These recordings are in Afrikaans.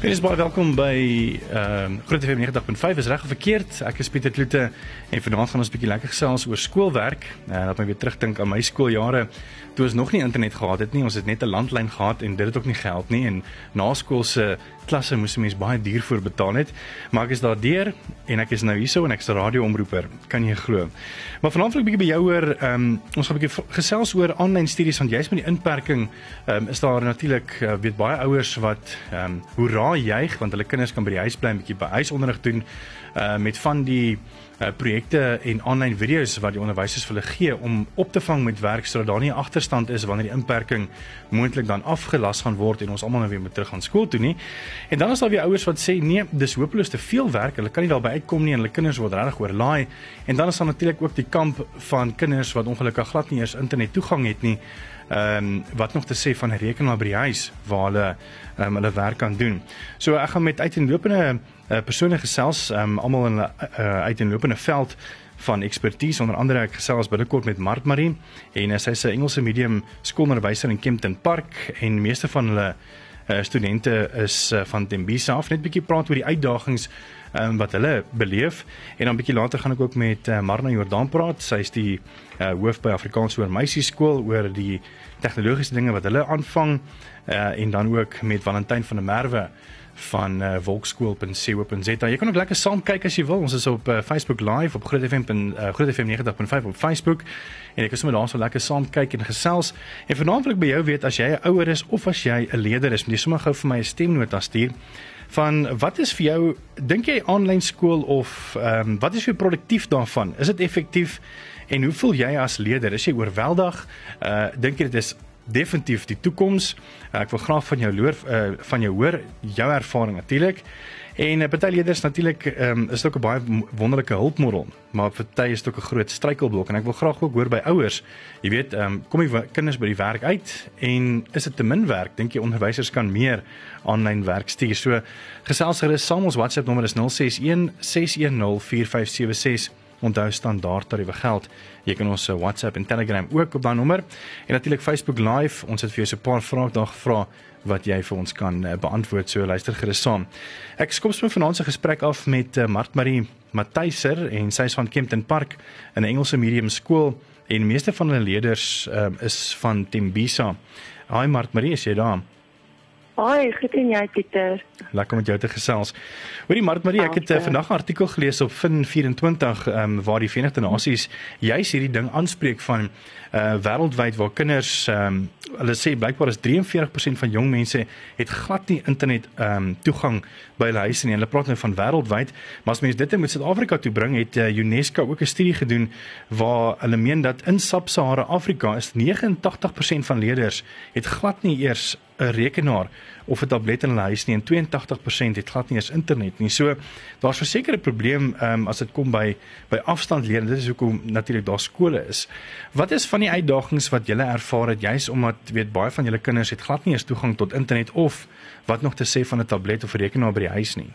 Wees baie welkom by ehm uh, Groot FM 90.5 is reg of verkeerd. Ek is Pieter Kloete en vanaand gaan ons 'n bietjie lekker gesels oor skoolwerk. En uh, laat my weer terugdink aan my skooljare toe ons nog nie internet gehad het nie. Ons het net 'n landlyn gehad en dit het ook nie geld nie en na skool se klasse moes mense baie duur vir betaal het. Maar ek is daardeur en ek is nou hierso en ek is 'n radioomroeper. Kan jy glo? Maar vanaand wil ek 'n bietjie by jou hoor. Ehm um, ons gaan 'n bietjie gesels oor aanlyn studies want jy's met die inperking ehm um, is daar natuurlik uh, weet baie ouers wat ehm um, hoera juig want hulle kinders kan by die huis bly 'n bietjie by huisonderrig doen uh met van die uh projekte en aanlyn video's wat die onderwysers vir hulle gee om op te vang met werk sodat daar nie agterstand is wanneer die inperking moontlik dan afgelas gaan word en ons almal nou weer moet terug aan skool toe nie. En dan is daar weer ouers wat sê nee, dis hopeloos te veel werk. Hulle kan nie daarby uitkom nie en hulle kinders word regtig oorlaai. En dan is daar natuurlik ook die kamp van kinders wat ongelukkig glad nie eers internet toegang het nie ehm um, wat nog te sê van 'n rekenaar by die huis waar hulle ehm um, hulle werk kan doen. So ek gaan met uiteenlopende uh, persone gesels, ehm um, almal in 'n uh, uiteenlopende veld van ekspertise onder andere ek gesels binnekort met Mart Marie en uh, sy is 'n Engelse medium skoolonderwyser in Kempton Park. En meeste van hulle uh, studente is uh, van Tembisa af net bietjie praat oor die uitdagings um, wat hulle beleef. En dan bietjie later gaan ek ook met uh, Marna Jordaan praat. Sy is die uh, hoof by Afrikaans oor meisie skool oor die tegnologiese dinge wat hulle aanvang. Uh, en dan ook met Valentyn van der Merwe van uh, volkskool.co.za. Jy kan ook lekker saam kyk as jy wil. Ons is op uh, Facebook Live op Groot FM en uh, Groot FM 90.5 op Facebook. En ek is sommer daar so lekker saam kyk en gesels. En vanaand wil ek by jou weet as jy 'n ouer is of as jy 'n leerder is, moet jy sommer gou vir my 'n stemnota stuur van wat is vir jou dink jy aanlyn skool of ehm um, wat is vir produktief daarvan? Is dit effektief en hoe voel jy as leier? Is jy oorweldig? Uh dink jy dit is definitief die toekoms? Uh, ek wil graag van jou loor uh, van jou hoor jou ervaring natuurlik. En uh, party leerders natuurlik ehm um, is ook 'n baie wonderlike hulpmodel, maar party is ook 'n groot struikelblok en ek wil graag ook hoor by ouers. Jy weet, ehm um, kom die kinders by die werk uit en is dit te min werk? Dink jy onderwysers kan meer aanlyn werk stuur? So gesels gerus saam ons WhatsApp nommer is 061 610 4576 onthou standaard tariewe geld. Jy kan ons WhatsApp en Telegram ook op daai nommer en natuurlik Facebook Live. Ons het vir jou so 'n paar vrae daar gevra wat jy vir ons kan uh, beantwoord. So luister gerus saam. Ek skop sommer vanaand se gesprek af met uh, Mart Marie Matthyser en sy is van Kempton Park in 'n Engelse medium skool en meeste van hulle leerders uh, is van Tembisa. Haai Mart Marie, is jy daar? Haai, goed en jy Pieter. Lekker om jou te gesels. Hoorie Mart Marie, ek het uh, vandag 'n artikel gelees op Fin24 um, ehm, waar die Verenigde Nasies juis hierdie ding aanspreek van uh wêreldwyd waar kinders ehm um, hulle sê blykbaar is 43% van jong mense het glad nie internet ehm um, toegang by hulle huise nie. Hulle praat nou van wêreldwyd, maar as mens dit in Suid-Afrika toe bring, het uh, UNESCO ook 'n studie gedoen waar hulle meen dat in Sub-Sahara Afrika is 89% van leerders het glad nie eers 'n rekenaar of 'n tablet in hulle huis nie en 82% het glad nie eens internet nie. So daar's verseker 'n probleem um, as dit kom by by afstand leer. Dit is hoekom natuurlik daar skole is. Wat is van die uitdagings wat julle ervaar het juis omdat weet baie van julle kinders het glad nie eens toegang tot internet of wat nog te sê van 'n tablet of rekenaar by die huis nie?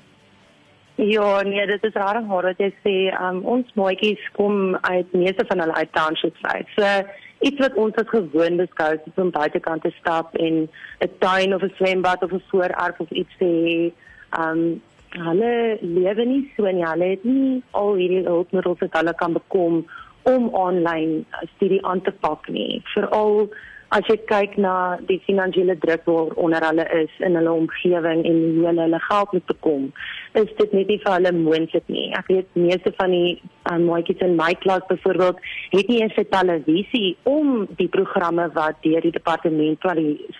Ja, nee, dit is rarig hoor wat jy sê. Um, ons maatjies kom uit meeste van hulle uit townships uit. So iets wat ons as gewoon beskou is om buitekant te stap en 'n tuin of 'n swembad of 'n voorerf of iets te hê. Um hulle lewe nie so nie. Hulle het nie al hierdie hulpmiddels wat hulle kan bekom om aanlyn studie aan te pak nie. Veral as jy kyk na die finansiële druk waaronder hulle is in hulle omgewing en hoe hulle geld moet bekom, is dit net nie vir hulle moontlik nie. Ek weet meeste van die um, maatjies in my klas byvoorbeeld het nie eens 'n televisie om die programme wat deur die departement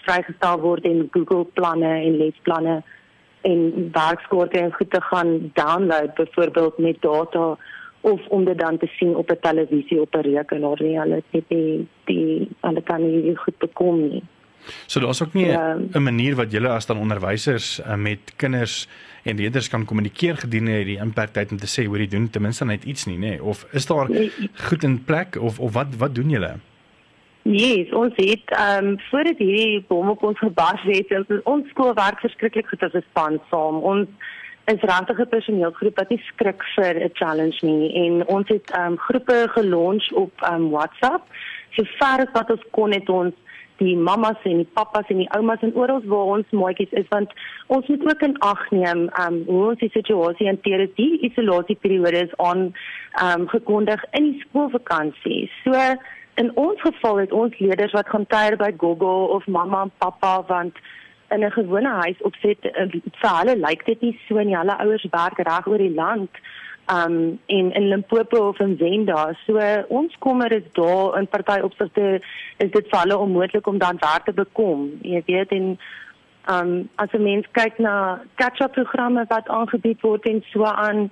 vrygestel word en Google planne en lesplanne en werkskoorde en goed te gaan download byvoorbeeld met data of om dit dan te sien op 'n televisie op 'n rekenaar nie. Hulle het net die die hulle kan nie goed bekom nie. So daar's ook nie 'n ja. manier wat julle as dan onderwysers uh, met kinders en leerders kan kommunikeer gedurende hierdie imperktyd om te sê hoor jy doen ten minste net iets nie, nê? Nee? Of is daar nee. goed in plek of of wat wat doen julle? Yes, ons het ehm um, voordat hierdie bom op ons gebars het, ons skool werk verskriklik goed as 'n span saam. Ons is regtig 'n personeelgroep wat nie skrik vir 'n challenge nie. En ons het um groepe gelons op um WhatsApp. So ver as wat ons kon het ons die mammas en die pappas en die oumas en oral waar ons maatjies is want ons moet ook in ag neem um hoe ons die situasie hanteer is. Die isolasieperiode is aan um gekondig in die skoolvakansie so in ons geval het ons leerders wat gaan kuier by Google of mamma en pappa want in 'n gewone huis opset uh, vir hulle lyk dit nie so nie hulle ouers werk reg oor die land um in in Limpopo of in Zenda. So ons kommer is daar in party opsigte is dit vir hulle onmoontlik om dan daar te bekom. Jy weet en um as 'n mens kyk na catch-up programme wat aangebied word en so aan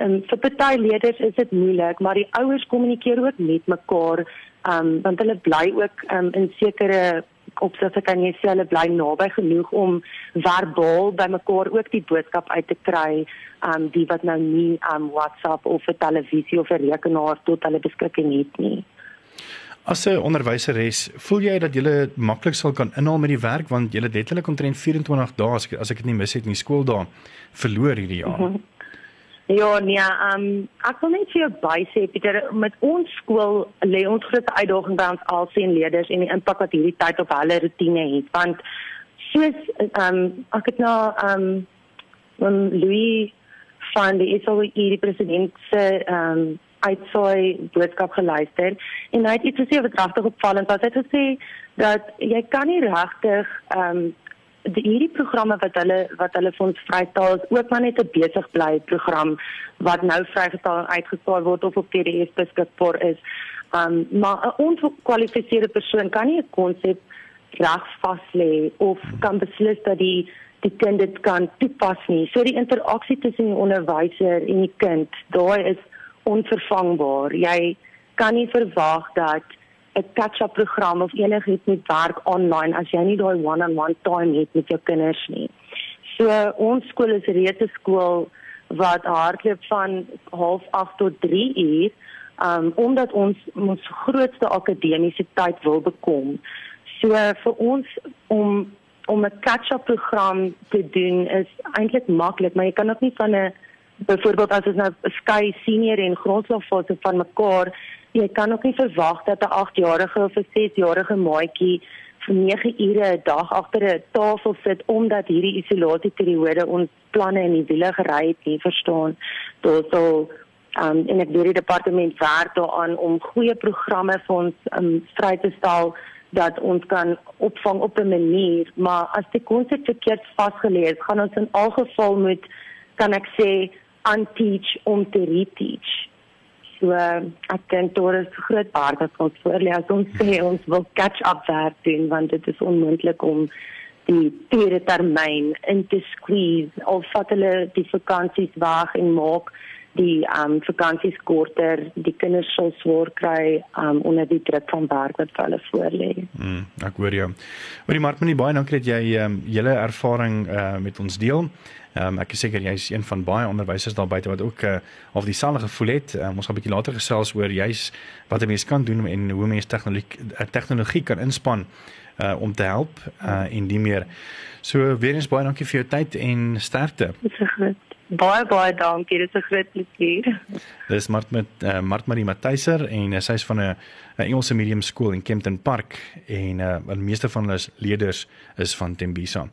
um, vir party leerders is dit moeilik, maar die ouers kommunikeer ook met mekaar um want hulle bly ook um in sekere opsigte kan jy sê hulle bly naby genoeg om verbaal by mekaar ook die boodskap uit te kry um die wat nou nie um WhatsApp of 'n televisie of 'n rekenaar tot hulle beskikking het nie. As 'n onderwyseres, voel jy dat jy maklik sal kan inhaal met die werk want jy het letterlik omtrent 24 dae as ek as ek dit nie mis het nie skool daar verloor hierdie jaar. Mm -hmm. Ja, nee, um ek wil net vir jou bysê Pieter, met ons skool lê ons groot uitdaging by ons alsien leerders en die impak wat hierdie tyd op hulle rotine het want soos um ek het nou um Louis van die SOE die president se um, uitsaai boodskap geluister en hy het iets gesê wat regtig opvallend was. Hy het gesê dat jy kan nie regtig um, die hierdie programme wat hulle wat hulle vir ons vrytaal is ook maar net 'n besig bly program wat nou vrygestaal en uitgesaai word of op PDF beskikbaar is. Um maar 'n ongekwalifiseerde persoon kan nie 'n konsep reg vas lê of kan beslis dat die die kind dit kan toepas nie. So die interaksie tussen die onderwyser en die kind, daai is onvervangbaar. Jy kan nie verwag dat 'n catch-up program of enigiets met werk online as jy nie daai one-on-one time het met jou kinders nie. So ons skool is reeds 'n skool wat hardloop van 08:30 tot 3 uur, um omdat ons ons grootste akademiese tyd wil bekom. So vir ons om om 'n catch-up program te doen is eintlik maklik, maar jy kan ook nie van 'n byvoorbeeld as ons nou skei senior en grondslagfase van mekaar, jy kan ook nie verwag dat 'n 8-jarige of 'n 6-jarige maatjie vir 9 ure 'n dag agter 'n tafel sit omdat hierdie isolasieperiode ons planne in die wiele gery het, nie verstaan. Dit sou um, en ek weet die departement werk daaraan om goeie programme vir ons um, vry te stel dat ons kan opvang op 'n manier, maar as die konsep verkeerd vasgelê is, gaan ons in al geval moet kan ek sê unteach om te reteach. So ek dink daar is groot baard wat ons voor lê as ons sê ons wil catch up werk doen want dit is onmoontlik om die tweede termyn in te squeeze of vat hulle die vakansies weg en maak die um vakansies korter, die kinders sal swaar kry um onder die druk van werk wat hulle voorlê. Mm, ek hoor jou. Maar die Martmanie baie dankie dat jy um julle ervaring uh met ons deel. Um ek is seker jy's een van baie onderwysers daar buite wat ook uh of dieselfde gevoel het. Um, ons gaan 'n bietjie later gesels oor juis wat 'n mens kan doen en hoe mens tegnologie uh, tegnologie kan inspann uh om te help uh en die meer. So weer eens baie dankie vir jou tyd en sterkte. Is goed. Baie baie dankie, dit is 'n groot plesier. Dis Mart met uh, Mart Marie Matthyser en uh, sy's van 'n Engelse medium skool in Kempton Park en uh, die meeste van hulle leerders is van Tembisa.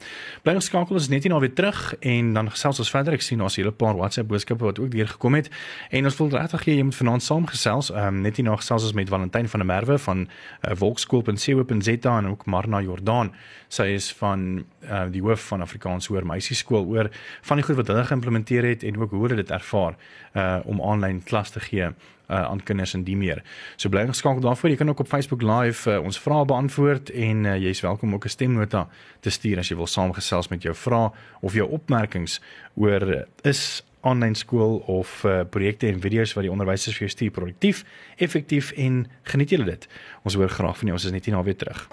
Bly ons skakel ons net nie nou weer terug en dan gesels ons verder. Ek sien ons hele paar WhatsApp boodskappe wat ook deur gekom het en ons wil regtig gee jy moet vanaand saamgesels. Um, net nie nou gesels ons met Valentyn van der Merwe van uh, Volksskool.co.za en ook Marna Jordan. Sy is van uh, die hoof van Afrikaans Hoër Meisieskool oor van die goed wat hulle geïmplementeer het en ook hoe hulle dit ervaar uh, om aanlyn klas te gee uh, aan kinders en die meer. So bly geskakel daarvoor. Jy kan ook op Facebook Live uh, ons vrae beantwoord en uh, jy's welkom ook 'n stemnota te stuur as jy wil saamgesels met jou vrae of jou opmerkings oor uh, is aanlyn skool of uh, projekte en video's wat die onderwysers vir jou stuur produktief, effektief en geniet julle dit. Ons hoor graag van jou. Ons is net hier na weer terug.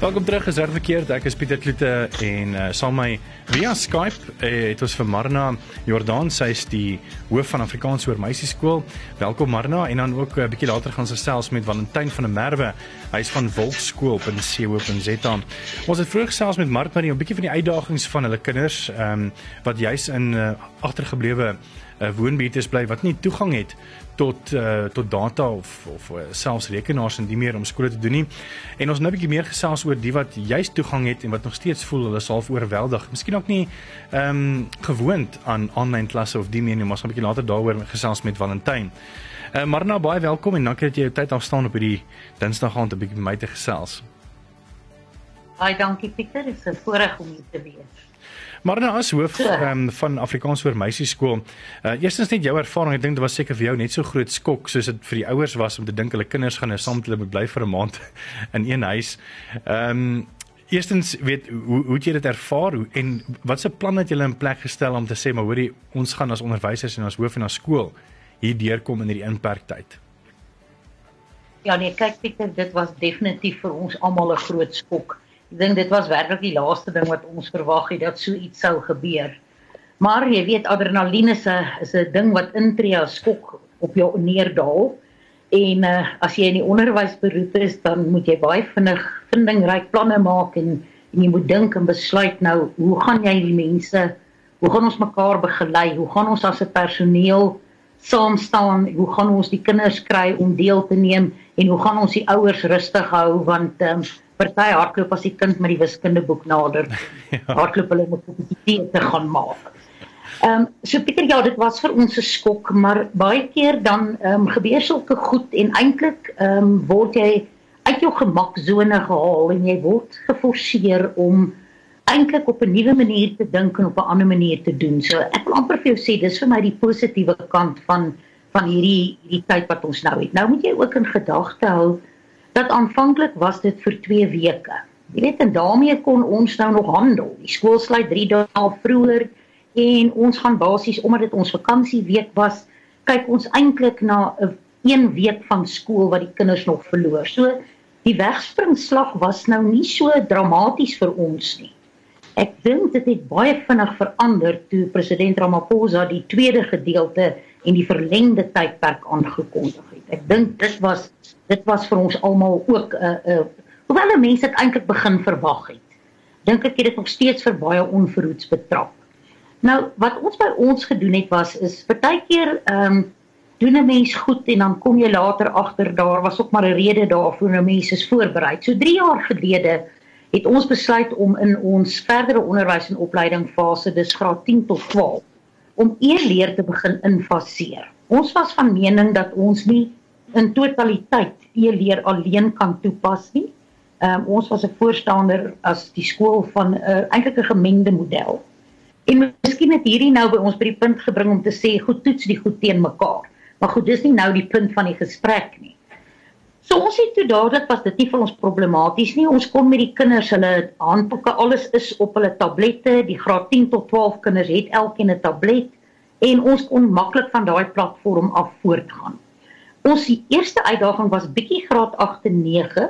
Welkom terug reg verkeerd. Ek is Pieter Kloete en uh, saam my via Skype uh, het ons vir Marna Jordan, sy is die hoof van Afrikaans oor meisieskool. Welkom Marna en dan ook 'n uh, bietjie later gaan ons gesels met Valentyn van der Merwe. Hy is van Wolkskool op in CWO.za. Ons het vroeër gesels met Mark maar 'n bietjie van die uitdagings van hulle kinders ehm um, wat juis in uh, agtergeblewe uh, woonbuurte bly wat nie toegang het tot uh, tot data of of uh, selfs rekenaars en die meer om skole te doen nie. En ons nou 'n bietjie meer gesels oor die wat juist toegang het en wat nog steeds voel hulle is half oorweldig. Miskien ook nie ehm um, gewoond aan aanlyn klasse of die meer nie, maar ons gaan 'n bietjie later daaroor gesels met Valentyn. Uh, maar nou baie welkom en dankie dat jy jou tyd afstaan op hierdie Dinsdag aand 'n bietjie met my te gesels. Baie dankie Pieter, dit is 'n voorreg om hier te wees. Nou as hoof um, van Afrikaans vir meisieskool, uh, eerstens net jou ervaring, ek dink dit was seker vir jou net so groot skok soos dit vir die ouers was om te dink hulle kinders gaan nou saam met hulle moet bly vir 'n maand in een huis. Ehm um, eerstens weet hoe hoe het jy dit ervaar hoe, en watse plan het julle in plek gestel om te sê maar hoorie ons gaan as onderwysers en as hoof en as skool hier deurkom in hierdie inperktyd? Ja nee, kyk Pieter, dit was definitief vir ons almal 'n groot skok. Ek dink dit was werklik die laaste ding wat ons verwag het dat so iets sou gebeur. Maar jy weet adrenalien is 'n is 'n ding wat intree as skok op jou neerdaal. En uh, as jy in die onderwysberoep is, dan moet jy baie vinnig vindingryk planne maak en en jy moet dink en besluit nou, hoe gaan jy die mense, hoe gaan ons mekaar begelei? Hoe gaan ons as 'n personeel saam staan? Hoe gaan ons die kinders kry om deel te neem en hoe gaan ons die ouers rustig hou want um, party hardloop as die kind met die wiskundeboek nader. ja. Hardloop hulle met 'n bietjie te gaan maak. Ehm um, so Pieter ja, dit was vir ons 'n skok, maar baie keer dan ehm um, gebeur sulke goed en eintlik ehm um, word jy uit jou gemaksone gehaal en jy word geforseer om eintlik op 'n nuwe manier te dink en op 'n ander manier te doen. So ek wil amper vir jou sê dis vir my die positiewe kant van van hierdie hierdie tyd wat ons nou het. Nou moet jy ook in gedagte hou dat aanvanklik was dit vir 2 weke. Jy weet en daarmee kon ons nou nog handel. Die skool sluit 3 dae vroeër en ons gaan basies omdat dit ons vakansieweek was, kyk ons eintlik na 'n een week van skool wat die kinders nog verloor. So die wegspringslag was nou nie so dramaties vir ons nie. Ek dink dit het baie vinnig verander toe president Ramaphosa die tweede gedeelte en die verlengde tydperk aangekondig. Ek dink dit was dit was vir ons almal ook 'n uh, eh, uh, eh, hoewel mense dit eintlik begin verwag het. Dink ek het dit nog steeds vir baie onverhoeds betrap. Nou wat ons by ons gedoen het was is partykeer ehm um, doen 'n mens goed en dan kom jy later agter daar was ook maar 'n rede daarvoor nou mense is voorberei. So 3 jaar gelede het ons besluit om in ons verdere onderwys en opleiding fase dis graad 10 tot 12 om e-leer te begin infaseer. Ons was van mening dat ons nie in totaliteit e-leer alleen kan toepas nie. Ehm um, ons was 'n voorstander as die skool van 'n uh, eintlik 'n gemengde model. En miskien het hierdie nou by ons by die punt gebring om te sê goed toets die goed teen mekaar. Maar goed, dis nie nou die punt van die gesprek nie. So ons het toe dadelik was dit nie vir ons problematies nie. Ons kon met die kinders hulle handboeke, alles is op hulle tablette. Die graad 10 tot 12 kinders het elkeen 'n tablet en ons kon maklik van daai platform af voortgaan. Ons eerste uitdaging was bietjie graad 8 en 9.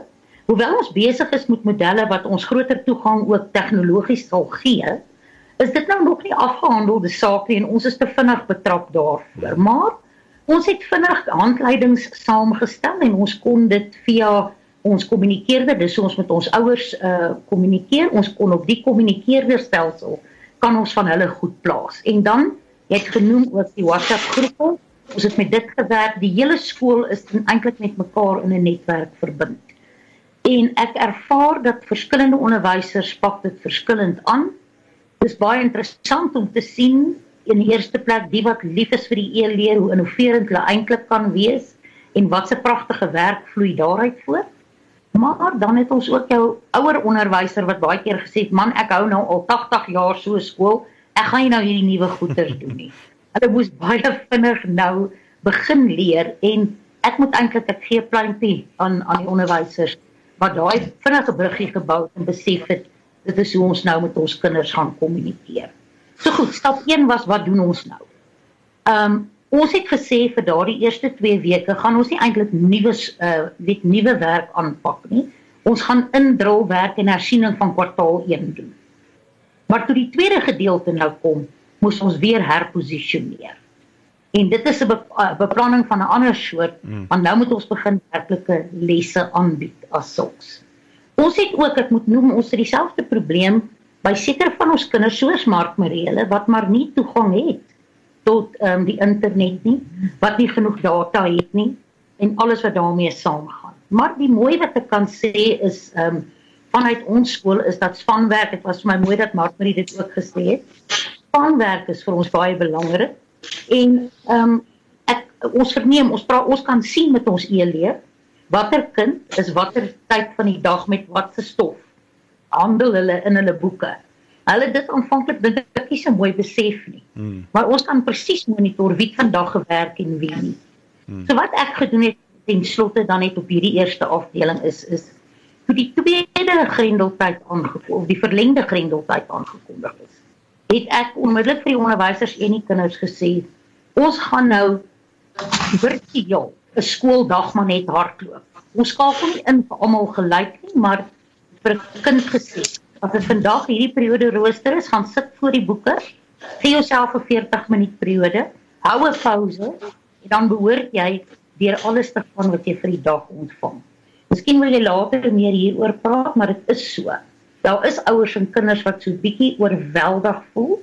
Hoewel ons besig is met modelle wat ons groter toegang ook tegnologies sal gee, is dit nou nog nie afgehandelde saak nie en ons is te vinnig betrap daarvoor. Maar ons het vinnig handleidings saamgestel en ons kon dit via ons kommunikeerder, dis ons met ons ouers uh kommunikeer. Ons kon op die kommunikeerderstelsel kan ons van hulle goed plaas. En dan jy het genoem ook die WhatsApp groepe Ons het met dit gewerk. Die hele skool is eintlik met mekaar in 'n netwerk verbind. En ek ervaar dat verskillende onderwysers pak dit verskillend aan. Dit is baie interessant om te sien in die eerste plek die wat lief is vir die e-leer, hoe innoverend hulle eintlik kan wees en wat 'n pragtige werk vloei daaruit voort. Maar dan het ons ook jou ouer onderwyser wat baie keer gesê het, "Man, ek hou nou al 80 jaar so skool. Ek gaan nie nou hierdie nuwe goeters doen nie." Hulle moes baie vinnig nou begin leer en ek moet eintlik 'n gee pleintjie aan aan die onderwysers wat daai vinnige bruggie gebou en besef het dit is hoe ons nou met ons kinders gaan kommunikeer. So goed, stap 1 was wat doen ons nou? Ehm um, ons het gesê vir daardie eerste 2 weke gaan ons nie eintlik nuwe uh weet nuwe werk aanpak nie. Ons gaan indrulwerk en hersiening van kwartaal 1 doen. Maar toe die tweede gedeelte nou kom, moes ons weer herposisioneer. En dit is 'n beplanning van 'n ander soort, mm. want nou moet ons begin werklike lesse aanbied as sulks. Ons het ook, ek moet noem, ons het dieselfde probleem by sekere van ons kinders soos Mark Marele wat maar nie toegang het tot um, die internet nie, wat nie genoeg data het nie en alles wat daarmee saamgaan. Maar die mooi wat ek kan sê is ehm um, vanuit ons skool is dat spanwerk, dit was vir my mooi dat Mark Marie dit ook gesê het. Spanwerk is vir ons baie belangrik en ehm um, ek ons verneem ons pra, ons kan sien met ons e-leer watter kind is watter tyd van die dag met watse stof handel hulle in hulle boeke. Hulle dit aanvanklik dink ek nie so mooi besef nie. Hmm. Maar ons kan presies monitor wie vandag gewerk en wie nie. Hmm. So wat ek gedoen het ten slotte dan net op hierdie eerste afdeling is is toe die tweede grendeltyd aangekom of die verlengde grendeltyd aangekondig is. Het ek onmiddellik vir die onderwysers en die kinders gesê ons gaan nou virtueel 'n skooldag maar net hardloop. Ons skakel nie in vir almal gelyk nie, maar vir 'n kind gesê as dit vandag hierdie periode rooster is, gaan sit voor die boeke, gee jouself 'n 40 minuut periode, hou 'n pouse en dan behoort jy deur alles te gaan wat jy vir die dag ontvang. Miskien wil jy later meer hieroor praat, maar dit is so. Daar is ouers en kinders wat so bietjie oorweldig voel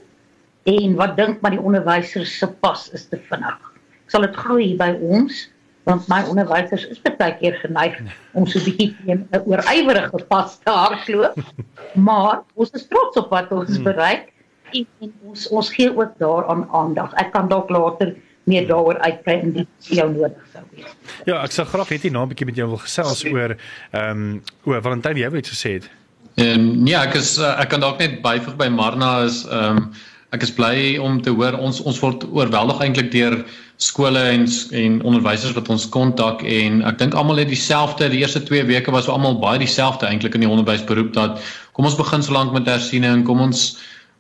en wat dink maar die onderwysers se pas is te vinnig. Ek sal dit gou hier by ons want my onderwysers is baie keer geneig om so bietjie teen 'n oorywerige pas te hardloop. Maar ons is trots op wat ons hmm. bereik en, en ons ons gee ook daaraan aandag. Ek kan dalk later meer daaroor uitbrei indien jou nodig sou wees. Ja, ek sou graag net hier na 'n bietjie met jou wil gesels oor ehm um, oor Valentyn jy het iets gesê het. Ehm um, nee, ek is uh, ek kan dalk net byvoeg by Marna is ehm um, ek is bly om te hoor ons ons word oorweldig eintlik deur skole en en onderwysers wat ons kontak en ek dink almal het dieselfde die eerste 2 weke was almal baie dieselfde eintlik in die onderwysberoep dat kom ons begin so lank met hersiening kom ons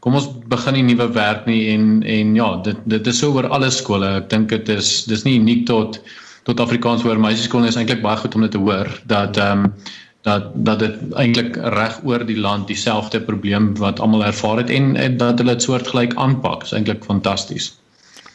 kom ons begin die nuwe werk nie en en ja dit dit is so oor alle skole. Ek dink dit is dis nie uniek tot tot Afrikaans hoor meisieskole is eintlik baie goed om dit te hoor dat ehm um, dat dat dit eintlik reg oor die land dieselfde probleem wat almal ervaar het en, en dat hulle dit soortgelyk aanpak is eintlik fantasties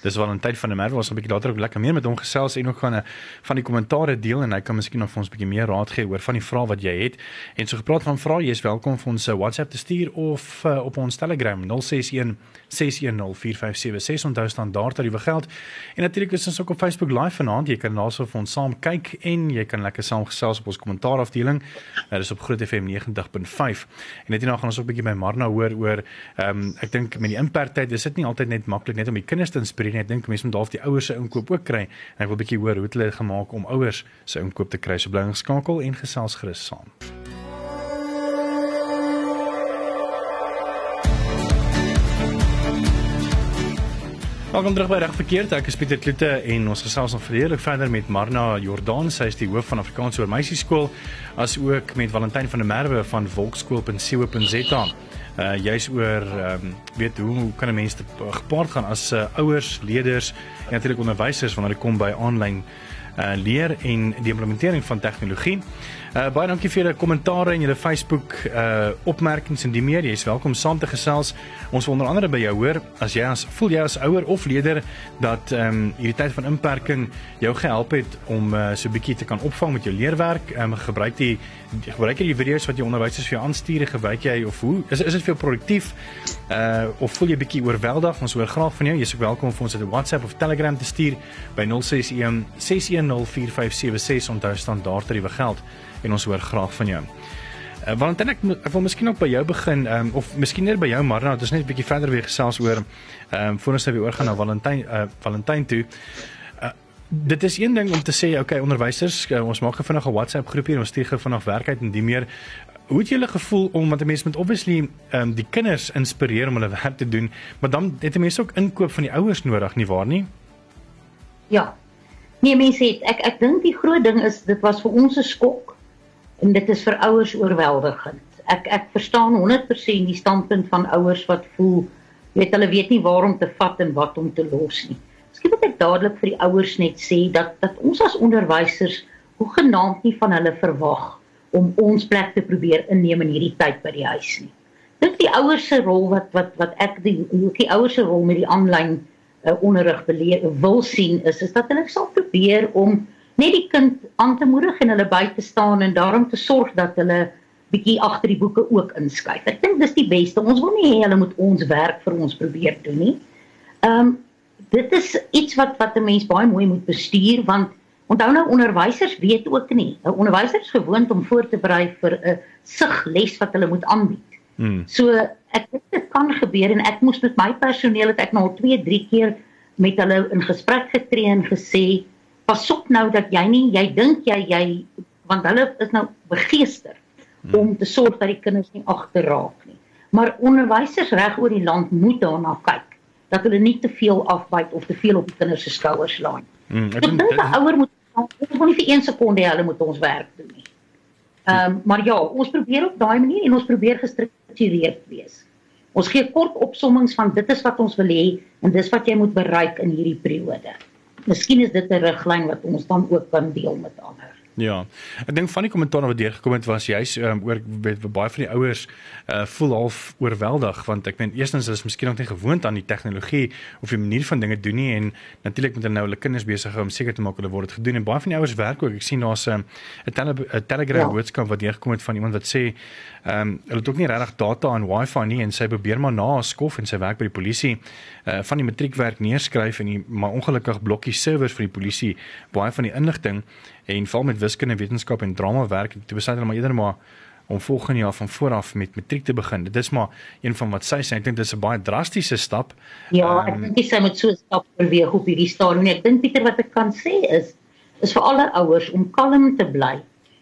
Dis wel 'n tyd van 'n merwe ons 'n bietjie later ook lekker meer met hom gesels en ook gaan 'n van die kommentare deel en hy kan miskien vir ons 'n bietjie meer raad gee oor van die vrae wat jy het. En so gepraat van vrae, jy is welkom vir ons WhatsApp te stuur of uh, op ons Telegram 061 6104576 onthou staan daar tariewe geld. En natuurlik is ons ook op Facebook live vanaand. Jy kan daarso vir ons saam kyk en jy kan lekker saam gesels op ons kommentaar afdeling. Dit is op Groot FM 90.5. En net hierna gaan ons ook 'n bietjie by Marna hoor oor ehm um, ek dink met die impertyd is dit nie altyd net maklik net om die kinders te inspireer nie. Ek dink mense moet dalk die ouers se inkoop ook kry. En ek wil bietjie hoor hoe het hulle gemaak om ouers se inkoop te kry. So bly geskakel en gesels gerus saam. Welkom terug by Reg Verkeerd. Ek is Pieter Kloete en ons gesels nog verder verder met Marna Jordan. Sy is die hoof van Afrikaans Oor Meisieskool as ook met Valentyn van der Merwe van Volkskool.co.za. Uh jy's oor ehm um, weet hoe, hoe kan 'n mens gepaard gaan as uh, ouers, leerders en natuurlik onderwysers wanneer dit kom by aanlyn uh leer en die implementering van tegnologie. Uh baie dankie vir julle kommentare en julle Facebook uh opmerkings en die meer. Jy is welkom saam te gesels. Ons wil onder andere by jou hoor as jy as voel jy as ouer of leerder dat ehm um, hierdie tyd van inperking jou gehelp het om uh, so 'n bietjie te kan opvang met jou leerwerk. Ehm um, gebruik die gebruik jy die video's wat jou onderwysers vir jou aanstuur, gebruik jy of hoe is is dit veel produktief? Uh of voel jy bietjie oorweldig? Ons hoor graag van jou. Jy is welkom om vir ons 'n WhatsApp of Telegram te stuur by 061 610 4576 onthou standaard tariewe geld en ons hoor graag van jou. Uh, Valentyn ek, ek wil miskien ook by jou begin um, of miskien net by jou Marna, dit is net 'n bietjie verder weer gesels oor ehm um, voor ons nou weer oorgaan na Valentyn uh, Valentyn toe. Uh, dit is een ding om te sê okay onderwysers uh, ons maak vinnig 'n WhatsApp groepie en ons stuur vinnig werk uit en die meer Hoe het julle gevoel om want mense moet obviously ehm um, die kinders inspireer om hulle werk te doen, maar dan het mense ook inkoop van die ouers nodig nie waar nie? Ja. Nee, mense het ek ek dink die groot ding is dit was vir ons 'n skok en dit is vir ouers oorweldigend. Ek ek verstaan 100% die standpunt van ouers wat voel weet hulle weet nie waar om te vat en wat om te los nie. Miskien moet ek dadelik vir die ouers net sê dat dat ons as onderwysers hoegenaamd nie van hulle verwag om ons plek te probeer inneem in hierdie tyd by die huis nie. Dink die ouers se rol wat wat wat ek die hoe die ouers se rol met die aanlyn uh, onderrig wil sien is is dat hulle sal probeer om net die kind aan te moedig en hulle by te staan en daarom te sorg dat hulle bietjie agter die boeke ook inskuif. Ek dink dis die beste. Ons wil nie hê hulle moet ons werk vir ons probeer doen nie. Ehm um, dit is iets wat wat 'n mens baie mooi moet bestuur want onthou nou onderwysers weet ook nie. 'n Onderwyser is gewoond om voor te berei vir 'n sigles wat hulle moet aanbied. Hmm. So ek dink dit kan gebeur en ek moes met my personeel het ek nou 2, 3 keer met hulle in gesprek getree en gesê pas op nou dat jy nie jy dink jy jy want hulle is nou begeester hmm. om te sorg dat die kinders nie agterraak nie. Maar onderwysers reg oor die land moet daarna kyk dat hulle nie te veel afbyt of te veel op die kinders se skouers laai. Hmm, ek dink 'n ouer moet ons moet nie vir 1 sekonde hulle moet ons werk doen nie. Ehm um, maar ja, ons probeer op daai manier en ons probeer gestruktureerd wees. Ons gee kort opsommings van dit is wat ons wil hê en dis wat jy moet bereik in hierdie periode. Miskien is dit 'n riglyn wat ons dan ook kan deel met ander. Ja. Ek dink van die kommentaar wat deurgekom het was juis um, oor met baie van die ouers uh voel half oorweldig want ek meen eerstens hulle is miskien nog nie gewoond aan die tegnologie of die manier van dinge doen nie en natuurlik moet hulle nou hulle kinders besig hou om seker te maak hulle word dit gedoen en baie van die ouers werk ook. Ek sien daar's 'n 'n tele, Telegram ja. boodskap wat deurgekom het van iemand wat sê ehm um, hulle het ook nie regtig data en wifi nie en sy probeer maar na skof en sy werk by die polisie uh van die matriekwerk neerskryf en die maar ongelukkig blokkie servers vir die polisie baie van die inligting en val met wiskunde, wetenskap en drama werk. Toe besluit hulle maar eerder maar om volgende jaar van voor af met matriek te begin. Dit is maar een van wat sy sê. Ek dink dit is 'n baie drastiese stap. Ja, ek um, dink sy moet so 'n stap beweeg op hierdie stadium. Ek dink Pieter wat ek kan sê is is vir alle ouers om kalm te bly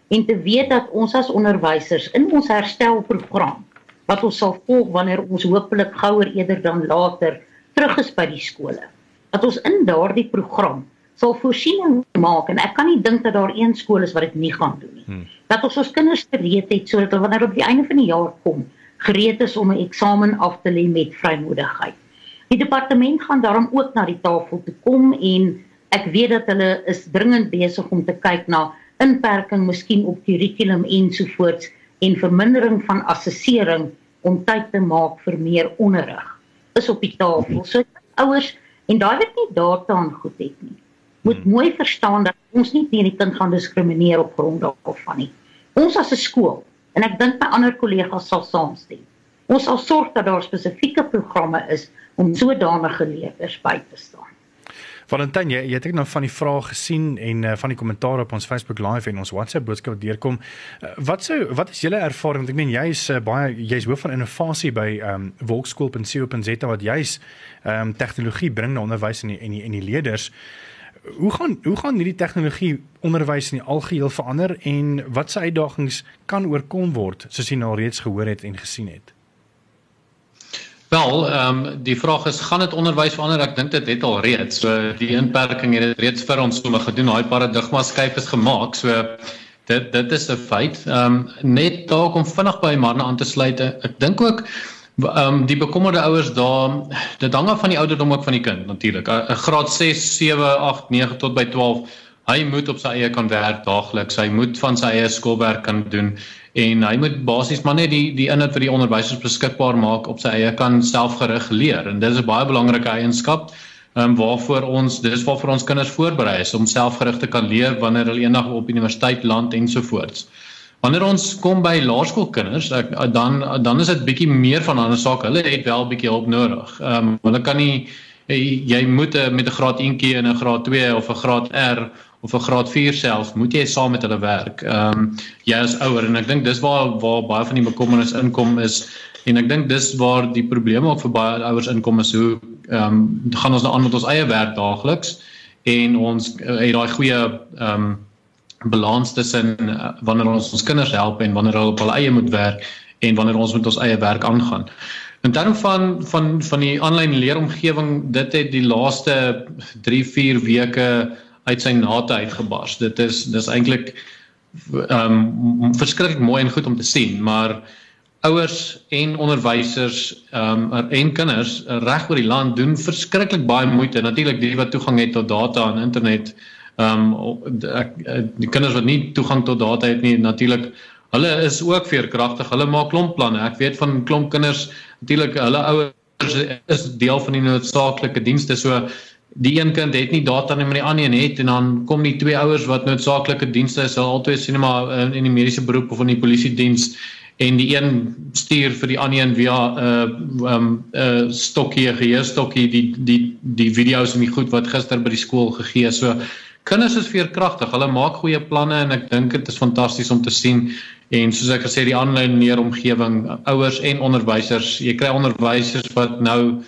en te weet dat ons as onderwysers in ons herstelprogram wat ons sal volg wanneer ons hopelik gouer eerder dan later terug is by die skole. Dat ons in daardie program sal voorsiening maak en ek kan nie dink dat daar een skool is wat dit nie gaan doen nie. Hmm. Dat ons ons kinders gereed het sodat hulle wanneer op die einde van die jaar kom, gereed is om 'n eksamen af te lê met vrymoedigheid. Die departement gaan daarom ook na die tafel toe kom en ek weet dat hulle is dringend besig om te kyk na inperking miskien op kurrikulum ensovoorts en vermindering van assessering om tyd te maak vir meer onderrig. Is op die tafel. So ouers en daai wat nie daartaan goed het nie moet hmm. mooi verstaan dat ons nie teen die kind gaan diskrimineer op grond daarvan nie. Ons as 'n skool en ek dink my ander kollegas sal saamstem. Ons sal sorg dat daar spesifieke programme is om sodanige leerders by te staan. Valentin, jy, jy het ek nou van die vrae gesien en uh, van die kommentaar op ons Facebook live en ons WhatsApp boodskap deurkom. Uh, wat sou wat is julle ervaring? Want ek meen jy is uh, baie jy's hoof van innovasie by um, Volksskool.co.za wat juis um, tegnologie bring na onderwys en die, en die, en die leerders hoe gaan hoe gaan hierdie tegnologie onderwys in die algeheel verander en wat se uitdagings kan oorkom word soos jy nou reeds gehoor het en gesien het? Wel, ehm um, die vraag is gaan dit onderwys verander? Ek dink dit het al reeds. So die inperking het dit reeds vir ons sommer gedoen. Daai paradigma skuif is gemaak. So dit dit is 'n feit. Ehm um, net daar kom vinnig by Marna aan te sluit. Ek dink ook Ehm um, die bekommerde ouers daar dit hang af van die ouderdom ook van die kind natuurlik. 'n Graad 6, 7, 8, 9 tot by 12. Hy moet op sy eie kan werk daagliks. Hy moet van sy eie skoolwerk kan doen en hy moet basies maar net die die inhoud vir die onderwysers beskikbaar maak op sy eie kan selfgerig leer. En dit is 'n baie belangrike eienskap ehm um, waarvoor ons dis waarvoor ons kinders voorberei is om selfgerig te kan leer wanneer hulle eendag op universiteit land ensovoorts. Wanneer ons kom by laerskoolkinders, dan dan is dit bietjie meer van 'n ander saak. Hulle het wel bietjie hulp nodig. Ehm um, hulle kan nie jy moet met 'n graad 1tjie en 'n graad 2 of 'n graad R of 'n graad 4 self moet jy saam met hulle werk. Ehm um, jy as ouer en ek dink dis waar waar baie van die bekommernis inkom is en ek dink dis waar die probleme ook vir baie ouers inkom is hoe ehm um, gaan ons nou aan met ons eie werk daagliks en ons het daai goeie ehm um, balans tussen uh, wanneer ons ons kinders help en wanneer hulle op hulle eie moet werk en wanneer ons met ons eie werk aangaan. In terme van van van die aanlyn leeromgewing, dit het die laaste 3-4 weke uit sy nate uitgebars. Dit is dis eintlik ehm um, verskriklik mooi en goed om te sien, maar ouers en onderwysers ehm um, en kinders reg oor die land doen verskriklik baie moeite. Natuurlik die wat toegang het tot data en internet Ehm um, ek die kinders wat nie toegang tot data het nie natuurlik Hulle is ook veerkragtig. Hulle maak klomp planne. Ek weet van klomp kinders, natuurlik hulle ouers is deel van die noodsaaklike dienste. So die een kind het nie data nie, maar die ander een het en dan kom die twee ouers wat noodsaaklike dienste is, hulle altyd sien maar in, in die mediese beroep of in die polisie diens en die een stuur vir die ander een via 'n uh, um 'n uh, stokkie, 'n geheerstokkie die die die video's en die goed wat gister by die skool gegee is. So kinders is veerkragtig. Hulle maak goeie planne en ek dink dit is fantasties om te sien. En soos ek gesê die aanlyn leeromgewing, ouers en onderwysers, jy kry onderwysers wat nou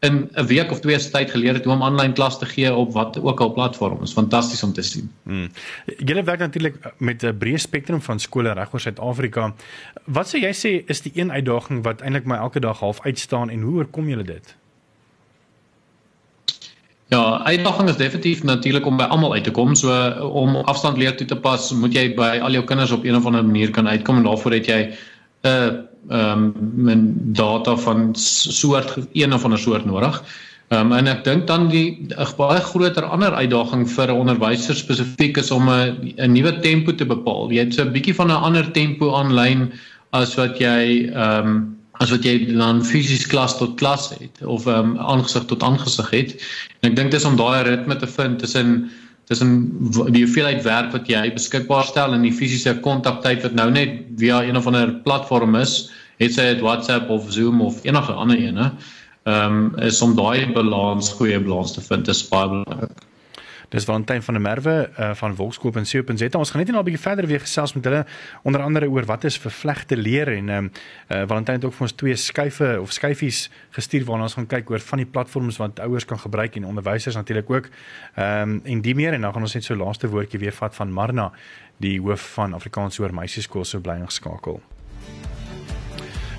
in 'n week of twee se tyd geleer het hoe om aanlyn klas te gee op wat ook al platform. Dit is fantasties om te sien. Hmm. Julle werk natuurlik met 'n breë spektrum van skole regoor Suid-Afrika. Wat sou jy sê is die een uitdaging wat eintlik my elke dag half uitstaan en hoe oorkom julle dit? Ja, uitdaging is definitief natuurlik om by almal uit te kom. So om afstand leer toe te pas, moet jy by al jou kinders op 'n of ander manier kan uitkom en daarvoor het jy 'n uh, ehm um, data van soort een of ander soort nodig. Ehm um, en ek dink dan die 'n baie groter ander uitdaging vir 'n onderwyser spesifiek is om 'n 'n nuwe tempo te bepaal. Jy het so 'n bietjie van 'n ander tempo aanlyn as wat jy ehm um, as wat jy dan fisies klas tot klas het of ehm um, aangesig tot aangesig het. En ek dink dis om daai ritme te vind tussen tussen die hoeveelheid werk wat jy beskikbaar stel en die fisiese kontaktyd wat nou net via een of ander platform is, het sy dit WhatsApp of Zoom of enige ander ene. Ehm um, is om daai balans, goeie balans te vind, is baie belangrik. Dis Valentyn van der Merwe uh, van Volkskoop en Seop.za. Ons gaan net nou 'n bietjie verder weer gesels met hulle onder andere oor wat is vervlegte leer en ehm um, uh, Valentyn het ook vir ons twee skuife of skyfies gestuur waarna ons gaan kyk oor van die platforms wat ouers kan gebruik en onderwysers natuurlik ook. Ehm um, en die meer en dan gaan ons net so laaste woordjie weer vat van Marna, die hoof van Afrikaans Hoër Meisieskool so bly ingeskakel.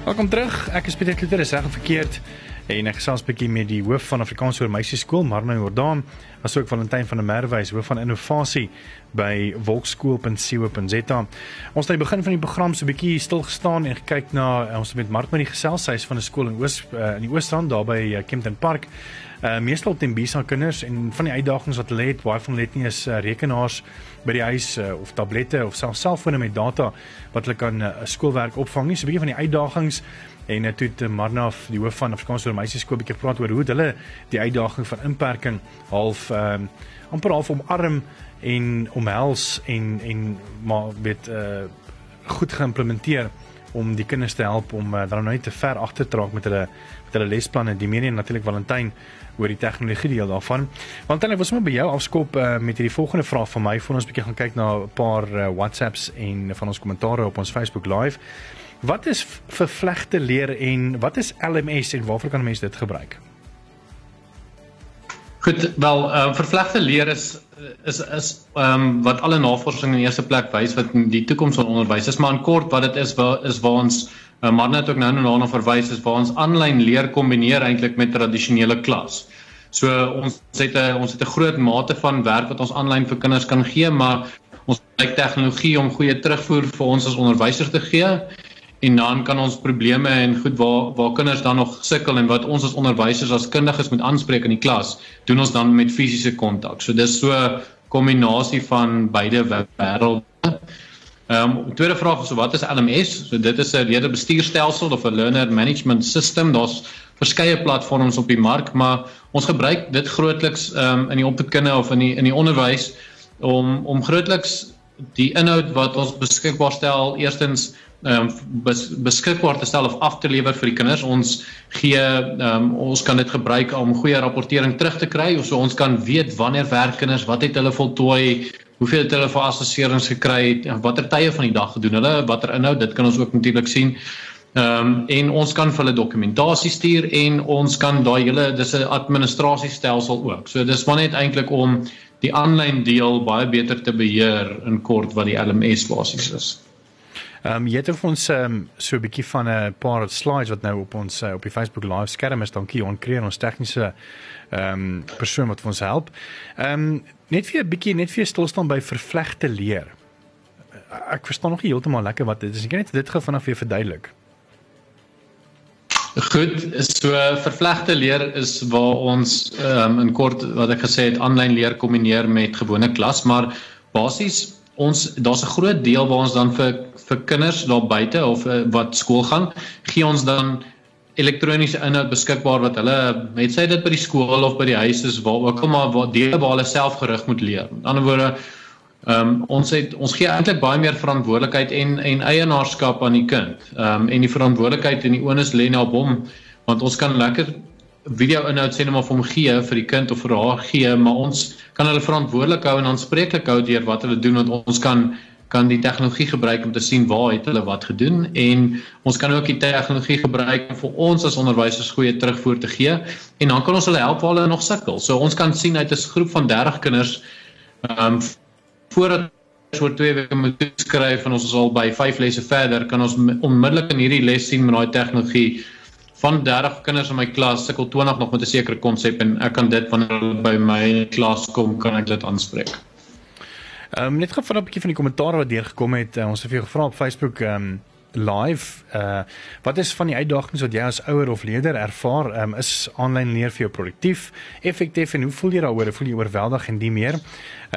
Welkom terug. Ek is Pieter Kloeter, is reg of verkeerd? En ek gesels 'n bietjie met die hoof van Afrikaans Hoër Meisieskool, Marna Jordaan, asook Valentyn van der Merwe, hoof van innovasie by volkskool.co.za. Ons het aan die begin van die program so 'n bietjie stil gestaan en gekyk na ons het met Mark met die geselshuis van 'n skool in Oos uh, in die Oosrand daar by uh, Kempton Park. Uh meestal teen Bisa kinders en van die uitdagings wat hulle het, baie van hulle het nie eens uh, rekenaars by die huis uh, of tablette of selfs selfone met data wat hulle kan 'n uh, skoolwerk opvang nie. So 'n bietjie van die uitdagings en toe het Marnaf die hoof van Afrikaans vir meisieskool bietjie gepraat oor hoe hulle die uitdaging van inperking half ehm um, amper half omarm en omhels en en maar weet uh goed geïmplementeer om die kinders te help om uh, dan nou nie te ver agter te raak met hulle met hulle lesplanne. Die meen natuurlik Valentyn oor die tegnologie deel daarvan. Valentyn, ek wil sommer by jou afskop uh, met hierdie volgende vraag van my voor ons bietjie gaan kyk na 'n paar uh, WhatsApps en van ons kommentare op ons Facebook live. Wat is vervlegte leer en wat is LMS en waarvoor kan mense dit gebruik? Goed, wel, uh, vervlegte leer is is is ehm um, wat alle navorsing in die eerste plek wys wat die toekoms van onderwys is, maar in kort wat dit is waar is waar ons uh, maar net ook nou nou na verwys is waar ons aanlyn leer kombineer eintlik met tradisionele klas. So ons het 'n ons het 'n groot mate van werk wat ons aanlyn vir kinders kan gee, maar ons gebruik tegnologie om goeie terugvoer vir ons as onderwysers te gee en dan kan ons probleme en goed waar waar kinders dan nog sukkel en wat ons as onderwysers as kundiges moet aanspreek in die klas, doen ons dan met fisiese kontak. So dis so kombinasie van beide wêrelde. Ehm um, tweede vraag is so wat is LMS? So dit is 'n leerderbestuurstelsel of 'n learner management system. Daar's verskeie platforms op die mark, maar ons gebruik dit grootliks ehm um, in die opvoedkunde of in die in die onderwys om om grootliks die inhoud wat ons beskikbaar stel eerstens ehm um, bes, beskikbaar te stel of af te lewer vir die kinders. Ons gee ehm um, ons kan dit gebruik om goeie rapportering terug te kry of so ons kan weet wanneer werk kinders, wat het hulle voltooi, hoeveel het hulle vir assesserings gekry, watter tye van die dag gedoen hulle, watter inhoud, dit kan ons ook natuurlik sien. Ehm um, en ons kan vir hulle dokumentasie stuur en ons kan daai hele dis 'n administrasiestelsel ook. So dis maar net eintlik om die aanlyn deel baie beter te beheer in kort wat die LMS basies is. Ehm um, jy het vir ons ehm um, so 'n bietjie van 'n paar slides wat nou op ons uh, op die Facebook live skerm is. Dankie aan Kreer ons tegniese ehm um, persoon wat ons help. Ehm um, net vir 'n bietjie net vir stil staan by vervlegte leer. Ek verstaan nog nie heeltemal lekker wat dit is. Ek net dit gou vanaf weer verduidelik. Goed, so vervlegte leer is waar ons ehm um, in kort wat ek gesê het aanlyn leer kombineer met gewone klas, maar basies ons daar's 'n groot deel waar ons dan vir vir kinders daar buite of uh, wat skool gaan, gee ons dan elektroniese inhoud beskikbaar wat hulle met sê dit by die skool of by die huis is waar ook al maar waar dele waar hulle self gerig moet leer. Met ander woorde, ehm um, ons het ons gee eintlik baie meer verantwoordelikheid en en eienaarskap aan die kind. Ehm um, en die verantwoordelikheid en die onus lê nou op hom want ons kan lekker video inhoud sê net maar vir hom gee vir die kind of vir haar gee, maar ons kan hulle verantwoordelik hou en aanspreeklik hou deur wat hulle doen want ons kan kan die tegnologie gebruik om te sien waar het hulle wat gedoen en ons kan ook die tegnologie gebruik om vir ons as onderwysers goeie terugvoer te gee en dan kan ons hulle help waar hulle nog sukkel. So ons kan sien uit 'n groep van 30 kinders ehm um, voordat ons oor 2 weke moet skryf en ons is al by 5 lesse verder, kan ons onmiddellik in hierdie les sien met daai tegnologie van 30 kinders in my klas sukkel 20 nog met 'n sekere konsep en ek kan dit wanneer hulle by my klas kom kan ek dit aanspreek. Ehm um, net gou van 'n bietjie van die kommentaar wat deurgekom het. Uh, ons het vir jou gevra op Facebook ehm um, live uh wat is van die uitdagings wat jy as ouer of leerder ervaar um, is aanlyn leer vir jou produktief effektief en hoe voel jy daaroor voel jy oorweldig en die meer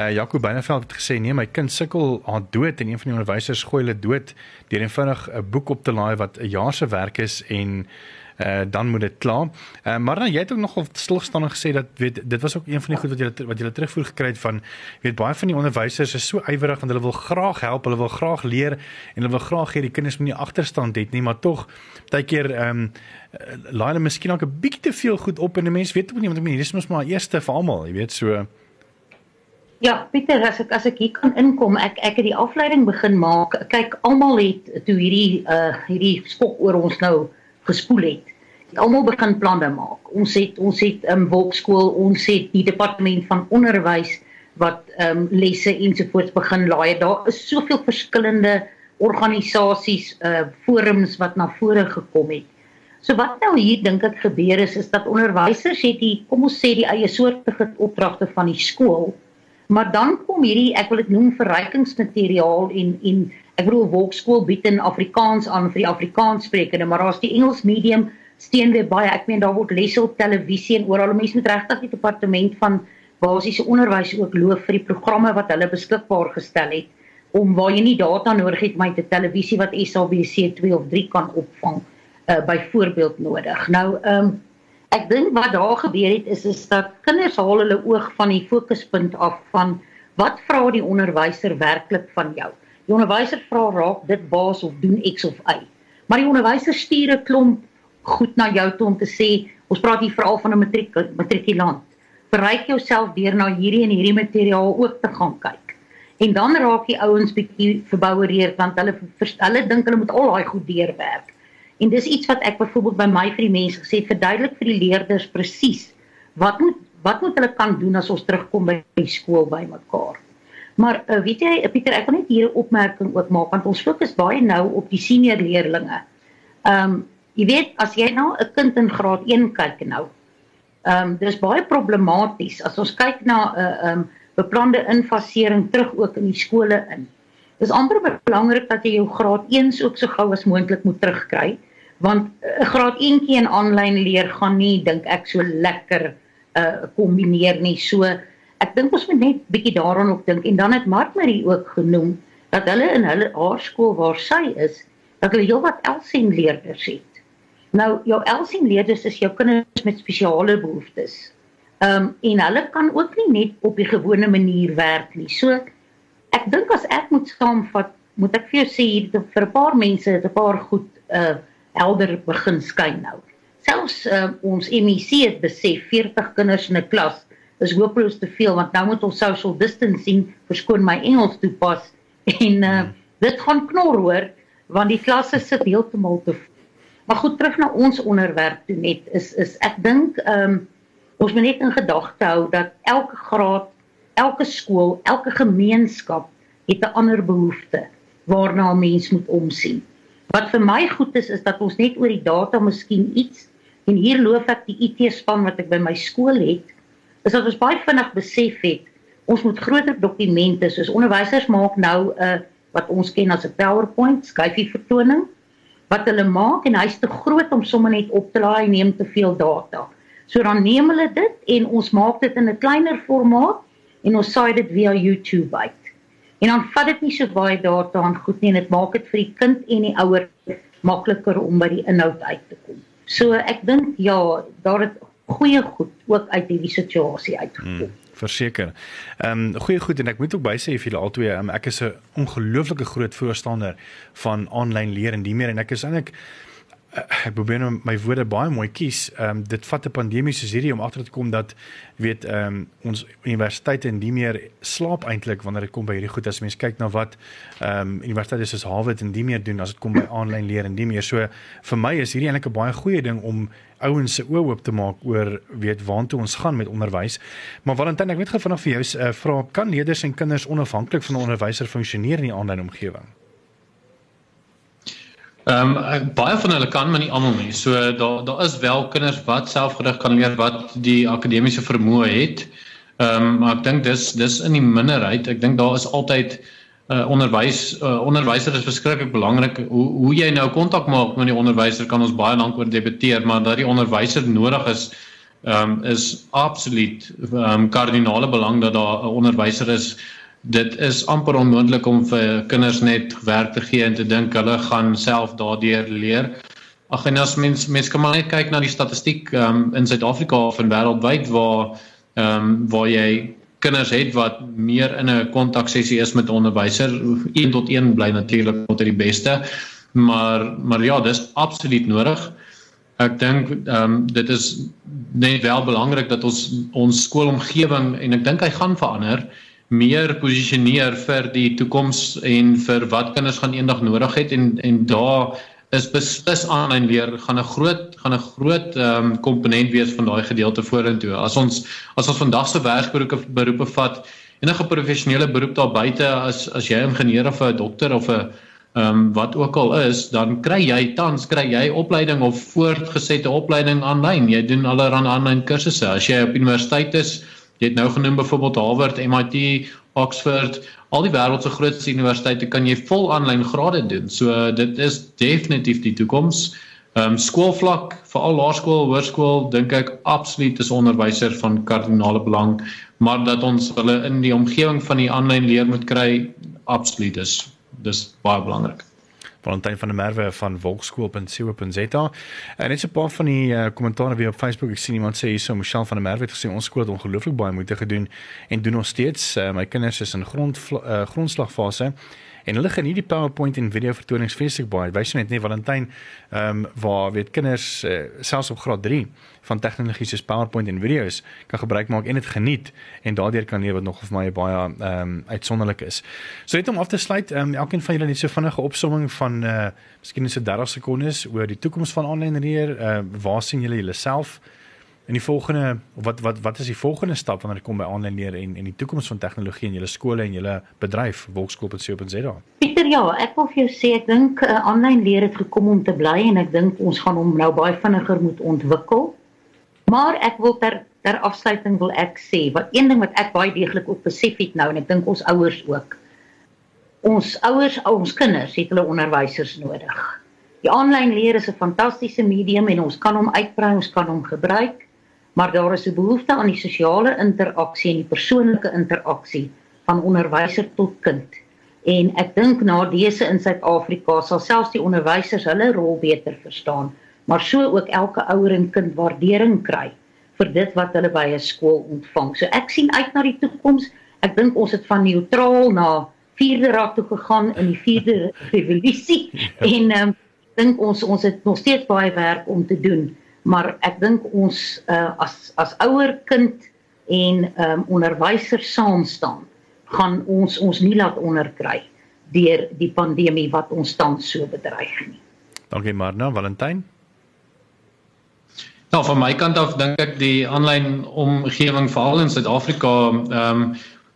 uh Jaco Beineveld het gesê nee my kind sukkel aan dood en een van die onderwysers gooi hulle dood deur eenvoudig 'n boek op te laai wat 'n jaar se werk is en uh, dan moet dit klaar. Uh, maar dan jy het ook nogal stilgestaan en gesê dat weet dit was ook een van die goed wat jy wat jy terugvoer gekry het van weet baie van die onderwysers is so ywerig want hulle wil graag help, hulle wil graag leer en hulle wil graag hê die kinders moet nie agterstand hê nie, maar tog baie keer ehm um, laai hulle miskien ook 'n bietjie te veel goed op en 'n mens weet ook nie want ek meen hier is mos maar eerste vir almal, jy weet so Ja, Pieter, as ek as ek hier kan inkom, ek ek het die afleiding begin maak. Kyk, almal het toe hierdie uh hierdie skok oor ons nou gespoel het. Het almal begin planne maak. Ons het ons het 'n um, wolkskool, ons het die departement van onderwys wat ehm um, lesse ensovoorts begin laai. Daar is soveel verskillende organisasies, uh forums wat na vore gekom het. So wat nou hier dink ek gebeur is is dat onderwysers het die kom ons sê die eie soortige opdragte van die skool. Maar dan kom hierdie ek wil dit noem verrykingsmateriaal en en Ek bedoel Wolkskool bied in Afrikaans aan vir die Afrikaanssprekende, maar daar's die Engels medium steun weer baie. Ek meen daar word lesse op televisie en oral. Mense moet regtig die departement van basiese onderwys ook loof vir die programme wat hulle beskikbaar gestel het om waar jy nie data nodig het met 'n televisie wat SABC 2 of 3 kan opvang uh, byvoorbeeld nodig. Nou ehm um, ek dink wat daar gebeur het is is dat kinders haal hulle oog van die fokuspunt af van wat vra die onderwyser werklik van jou? Die onderwyser vra raak dit baas of doen X of Y. Maar die onderwyser stuur 'n klomp goed na jou toe om te sê, ons praat hier veral van 'n matriek matrikulant. Bereik jouself deur na hierdie en hierdie materiaal ook te gaan kyk. En dan raak die ouens bietjie verboureerd want hulle hulle dink hulle moet al daai goed deurwerk. En dis iets wat ek byvoorbeeld by my vir die mense gesê het, verduidelik vir die leerders presies wat moet wat moet hulle kan doen as ons terugkom by die skool by mekaar. Maar uh, weet jy Pieter, ek wil net hier 'n opmerking ook maak want ons fokus baie nou op die senior leerdlinge. Ehm um, jy weet as jy nou 'n kind in graad 1 kyk nou. Ehm um, dis baie problematies as ons kyk na 'n uh, eh, ehm um, beplande infasering terug ook in die skole in. Dis amper belangrik dat jy jou graad 1s ook so gou as moontlik moet terugkry want 'n uh, graad 1tjie in aanlyn leer gaan nie dink ek so lekker uh kombineer nie. So ek dink ons moet net bietjie daaraan ook dink en dan het Martmarie ook genoem dat hulle in hulle haar skool waar sy is, dat hulle heelwat Elsien leerders het. Nou jou Elsien leerders is jou kinders met spesiale behoeftes. Ehm um, en hulle kan ook nie net op die gewone manier werk nie. So ek dink as ek moet saamvat, moet ek vir jou sê hier vir 'n paar mense het 'n paar goed uh helder begin skyn nou. Selfs uh, ons MEC het besef 40 kinders in 'n klas is hopeloos te veel want nou moet ons social distancing verskoon my Engels toepas. En uh, dit gaan knor hoor want die klasse sit heeltemal te Maar goed terug na ons onderwerp toe net is is ek dink ehm um, ons moet net in gedagte hou dat elke graad, elke skool, elke gemeenskap het 'n ander behoefte waarna 'n mens moet omsien. Wat vir my goed is is dat ons net oor die data miskien iets en hier loof ek die IT span wat ek by my skool het is dat ons baie vinnig besef het ons moet groter dokumente soos onderwysers maak nou 'n uh, wat ons ken as 'n PowerPoint skyfie vertoning wat hulle maak en hy's te groot om sommer net op te laai neem te veel data. So dan neem hulle dit en ons maak dit in 'n kleiner formaat en ons saai dit via YouTube uit. En dan vat dit nie so baie daartaan goed nie en dit maak dit vir die kind en die ouer makliker om by die inhoud uit te kom. So ek dink ja, daar het goeie goed ook uit hierdie situasie uitgekom. Hmm verseker. Ehm um, goeie goed en ek moet ook by sê vir julle albei, um, ek is 'n ongelooflike groot voorstander van aanlyn leer en die meer en ek is eintlik ek probeer nou my woorde baie mooi kies. Ehm um, dit vat 'n pandemie soos hierdie om agter te kom dat weet ehm um, ons universiteite en die meer slaap eintlik wanneer dit kom by hierdie goed as mense kyk na wat ehm um, universiteite soos Harvard en die meer doen as dit kom by aanlyn leer en die meer. So vir my is hierdie eintlik 'n baie goeie ding om ouens se oë oop te maak oor weet waartoe ons gaan met onderwys. Maar Valentyn, ek weet gou vanaand vir jou uh, vra kan leerders en kinders onafhanklik van 'n onderwyser funksioneer in die aanlyn omgewing? Ehm um, baie van hulle kan maar nie almal nie. So daar daar is wel kinders wat selfgerig kan leer wat die akademiese vermoë het. Ehm um, maar ek dink dis dis in die minderheid. Ek dink daar is altyd uh, onderwys uh, onderwyser is verskriklik belangrik. Hoe hoe jy nou kontak maak met die onderwyser kan ons baie lank oor debatteer, maar dat die onderwyser nodig is ehm um, is absoluut ehm um, kardinale belang dat daar 'n onderwyser is. Dit is amper onmoontlik om vir kinders net werk te gee en te dink hulle gaan self daardeur leer. Ag en as mens mens kan maar net kyk na die statistiek ehm um, in Suid-Afrika of in wêreldwyd waar ehm um, waar jy kinders het wat meer in 'n kontaksessie is met 'n onderwyser, 1 tot 1 bly natuurlik altyd die beste. Maar maar ja, dis absoluut nodig. Ek dink ehm um, dit is net wel belangrik dat ons ons skoolomgewing en ek dink hy gaan verander meer posisioneer vir die toekoms en vir wat kinders gaan eendag nodig het en en daar is beslis aanlyn leer gaan 'n groot gaan 'n groot ehm um, komponent wees van daai gedeelte vorentoe. As ons as ons vandag se werksberoepe beroepe vat, enige professionele beroep daar buite as as jy 'n ingenieur of 'n dokter of 'n ehm um, wat ook al is, dan kry jy tans kry jy opleiding of voortgesette opleiding aanlyn. Jy doen allerlei aanlyn kursusse. As jy op universiteit is, jy het nou genoem byvoorbeeld Harvard, MIT, Oxford, al die wêreld se grootste universiteite kan jy vol aanlyn grade doen. So dit is definitief die toekoms. Ehm um, skoolvlak, veral laerskool, hoërskool, dink ek absoluut is onderwyser van kardinale belang, maar dat ons hulle in die omgewing van die aanlyn leer moet kry, absoluut is. Dis baie belangrik. Valentyn van der Merwe van volkskool.co.za. En net so 'n paar van die uh, kommentare weer op Facebook. Ek sien iemand sê hierso Michelle van der Merwe het gesê ons skool het ongelooflik baie moeite gedoen en doen nog steeds. Uh, my kinders is in grond uh, grondslagfase en hulle geniet die PowerPoint en video vertonings feeslik baie. Wys net nie Valentyn ehm um, waar weet kinders uh, selfs op graad 3 van tegnologie soos PowerPoint en video's kan gebruik maak en dit geniet en daardeur kan leer wat nog vir my baie ehm um, uitsonderlik is. So net om af te sluit, ehm um, elkeen van julle net so vinnige opsomming van eh uh, miskien so 30 sekondes oor die toekoms van aanlyn leer. Eh uh, waar sien julle julleself? En die volgende wat wat wat is die volgende stap wanneer dit kom by aanlyn leer en en die toekoms van tegnologie in julle skole en julle bedryf Volksskool.co.za? Pieter ja, ek wil vir jou sê ek dink uh, aanlyn leer het gekom om te bly en ek dink ons gaan hom nou baie vinniger moet ontwikkel. Maar ek wil ter ter afsluiting wil ek sê wat een ding wat ek baie deeglik ook besef het nou en ek dink ons ouers ook. Ons ouers, ons kinders het hulle onderwysers nodig. Die aanlyn leer is 'n fantastiese medium en ons kan hom uitbrei, ons kan hom gebruik maar daar is 'n behoefte aan die sosiale interaksie en die persoonlike interaksie van onderwyser tot kind. En ek dink na dese in Suid-Afrika sal selfs die onderwysers hulle rol beter verstaan, maar so ook elke ouer en kind waardering kry vir dit wat hulle by 'n skool ontvang. So ek sien uit na die toekoms. Ek dink ons het van neutraal na vierde raad toe gegaan in die vierde revolusie ja. en ehm um, dink ons ons het nog steeds baie werk om te doen maar ek dink ons uh, as as ouer kind en um, onderwyser saam staan gaan ons ons nie laat onderkry deur die pandemie wat ons tans so bedreig nie. Dankie Marna, Valentyn. Nou van my kant af dink ek die aanlyn omgewing veral in Suid-Afrika ehm um,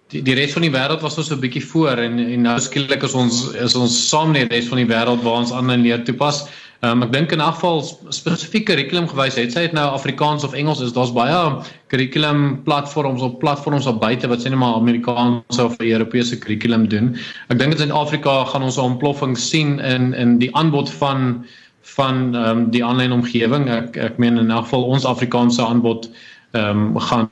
die die res van die wêreld was ons so 'n bietjie voor en en nou skielik is ons is ons saam net die res van die wêreld waar ons aanlyn leer toepas. Um, ek dink in afval spesifieke kurrikulum gewys het sy het nou Afrikaans of Engels is daar's baie kurrikulum platforms op platforms op buite wat sê net maar Amerikaanse of Europese kurrikulum doen. Ek dink in Afrika gaan ons 'n ontploffing sien in in die aanbod van van ehm um, die aanlyn omgewing. Ek ek meen in elk geval ons Afrikaanse aanbod ehm um, gaan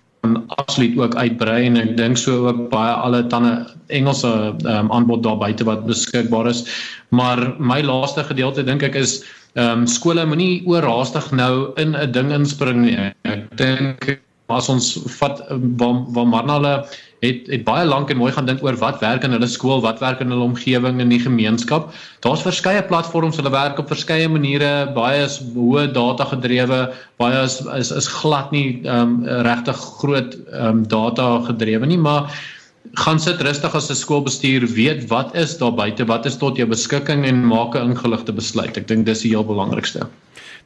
absoluut ook uitbrei en ek dink so ook baie alle tande Engelse um, aanbod daar buite wat beskikbaar is. Maar my laaste gedeelte dink ek is ehm um, skole moenie oorhaastig nou in 'n ding inspring nie. Ek dink as ons vat waar waar Marna hulle het het baie lank en mooi gaan dink oor wat werk in hulle skool, wat werk in hulle omgewing en die gemeenskap. Daar's verskeie platforms, hulle werk op verskeie maniere, baie is hoë data gedrewe, baie is is, is glad nie ehm um, regtig groot ehm um, data gedrewe nie, maar gaan sit rustig as 'n skoolbestuur, weet wat is daar buite, wat is tot jou beskikking en maak 'n ingeligte besluit. Ek dink dis die heel belangrikste.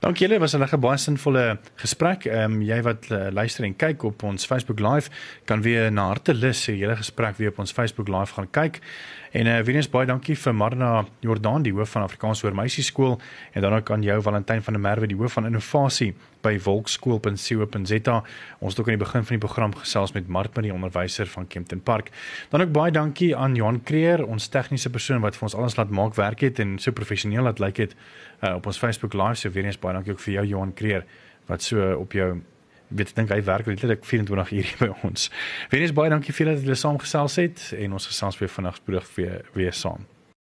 Dankie julle, was 'n lekker baie sinvolle gesprek. Ehm um, jy wat uh, luister en kyk op ons Facebook Live, kan weer na harte lus julle gesprek weer op ons Facebook Live gaan kyk. En uh, weer eens baie dankie vir Marna Jordan, die hoof van Afrikaans Hoër Meisieskool en dan ook aan jou Valentyn van der Merwe, die hoof van innovasie by volkskool.co.za. Ons het ook aan die begin van die program gesels met Mart Marie, onderwyser van Kempton Park. Dan ook baie dankie aan Johan Creer, ons tegniese persoon wat vir ons alles laat maak werk het en so professioneel laat lyk het uh, op ons Facebook live. So weer eens baie dankie ook vir jou Johan Creer wat so op jou weet ek dink hy werk letterlik 24 uur by ons. Eens baie dankie vir dat julle saamgesels het en ons gesels weer vanaand spoedig weer weer saam.